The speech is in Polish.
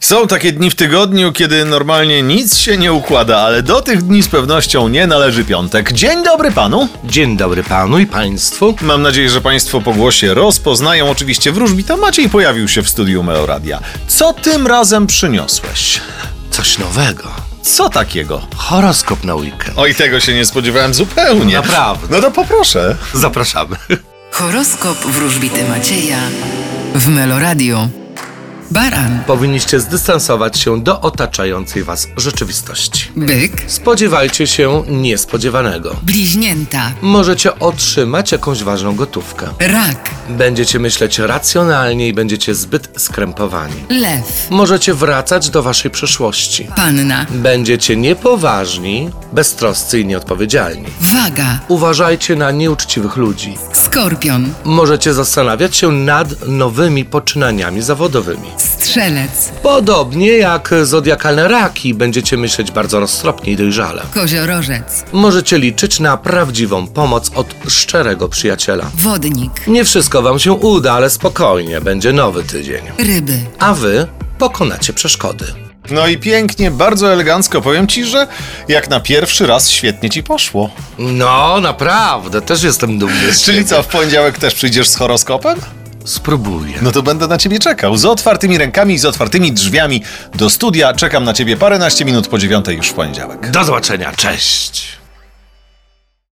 Są takie dni w tygodniu, kiedy normalnie nic się nie układa, ale do tych dni z pewnością nie należy piątek. Dzień dobry panu. Dzień dobry panu i państwu. Mam nadzieję, że państwo po głosie rozpoznają oczywiście wróżbita Maciej pojawił się w studiu Meloradia. Co tym razem przyniosłeś? Coś nowego. Co takiego? Horoskop na weekend. Oj, tego się nie spodziewałem zupełnie. Naprawdę. No to poproszę. Zapraszamy. Horoskop wróżbity Macieja w Meloradio. Baran, Powinniście zdystansować się do otaczającej was rzeczywistości. byk, Spodziewajcie się niespodziewanego. bliźnięta, Możecie otrzymać jakąś ważną gotówkę. rak, Będziecie myśleć racjonalnie i będziecie zbyt skrępowani. lew, Możecie wracać do waszej przeszłości. panna, Będziecie niepoważni, beztroscy i nieodpowiedzialni. waga, Uważajcie na nieuczciwych ludzi. skorpion, Możecie zastanawiać się nad nowymi poczynaniami zawodowymi. Strzelec, Podobnie jak zodiakalne raki, będziecie myśleć bardzo roztropnie i dojrzale. koziorożec, Możecie liczyć na prawdziwą pomoc od szczerego przyjaciela. wodnik, Nie wszystko wam się uda, ale spokojnie, będzie nowy tydzień. ryby. A wy pokonacie przeszkody. No i pięknie, bardzo elegancko. Powiem ci, że jak na pierwszy raz świetnie ci poszło. No, naprawdę, też jestem dumny z Czyli co, w poniedziałek też przyjdziesz z horoskopem? Spróbuję. No to będę na ciebie czekał. Z otwartymi rękami i z otwartymi drzwiami do studia. Czekam na ciebie paręnaście minut po dziewiątej już w poniedziałek. Do zobaczenia, cześć!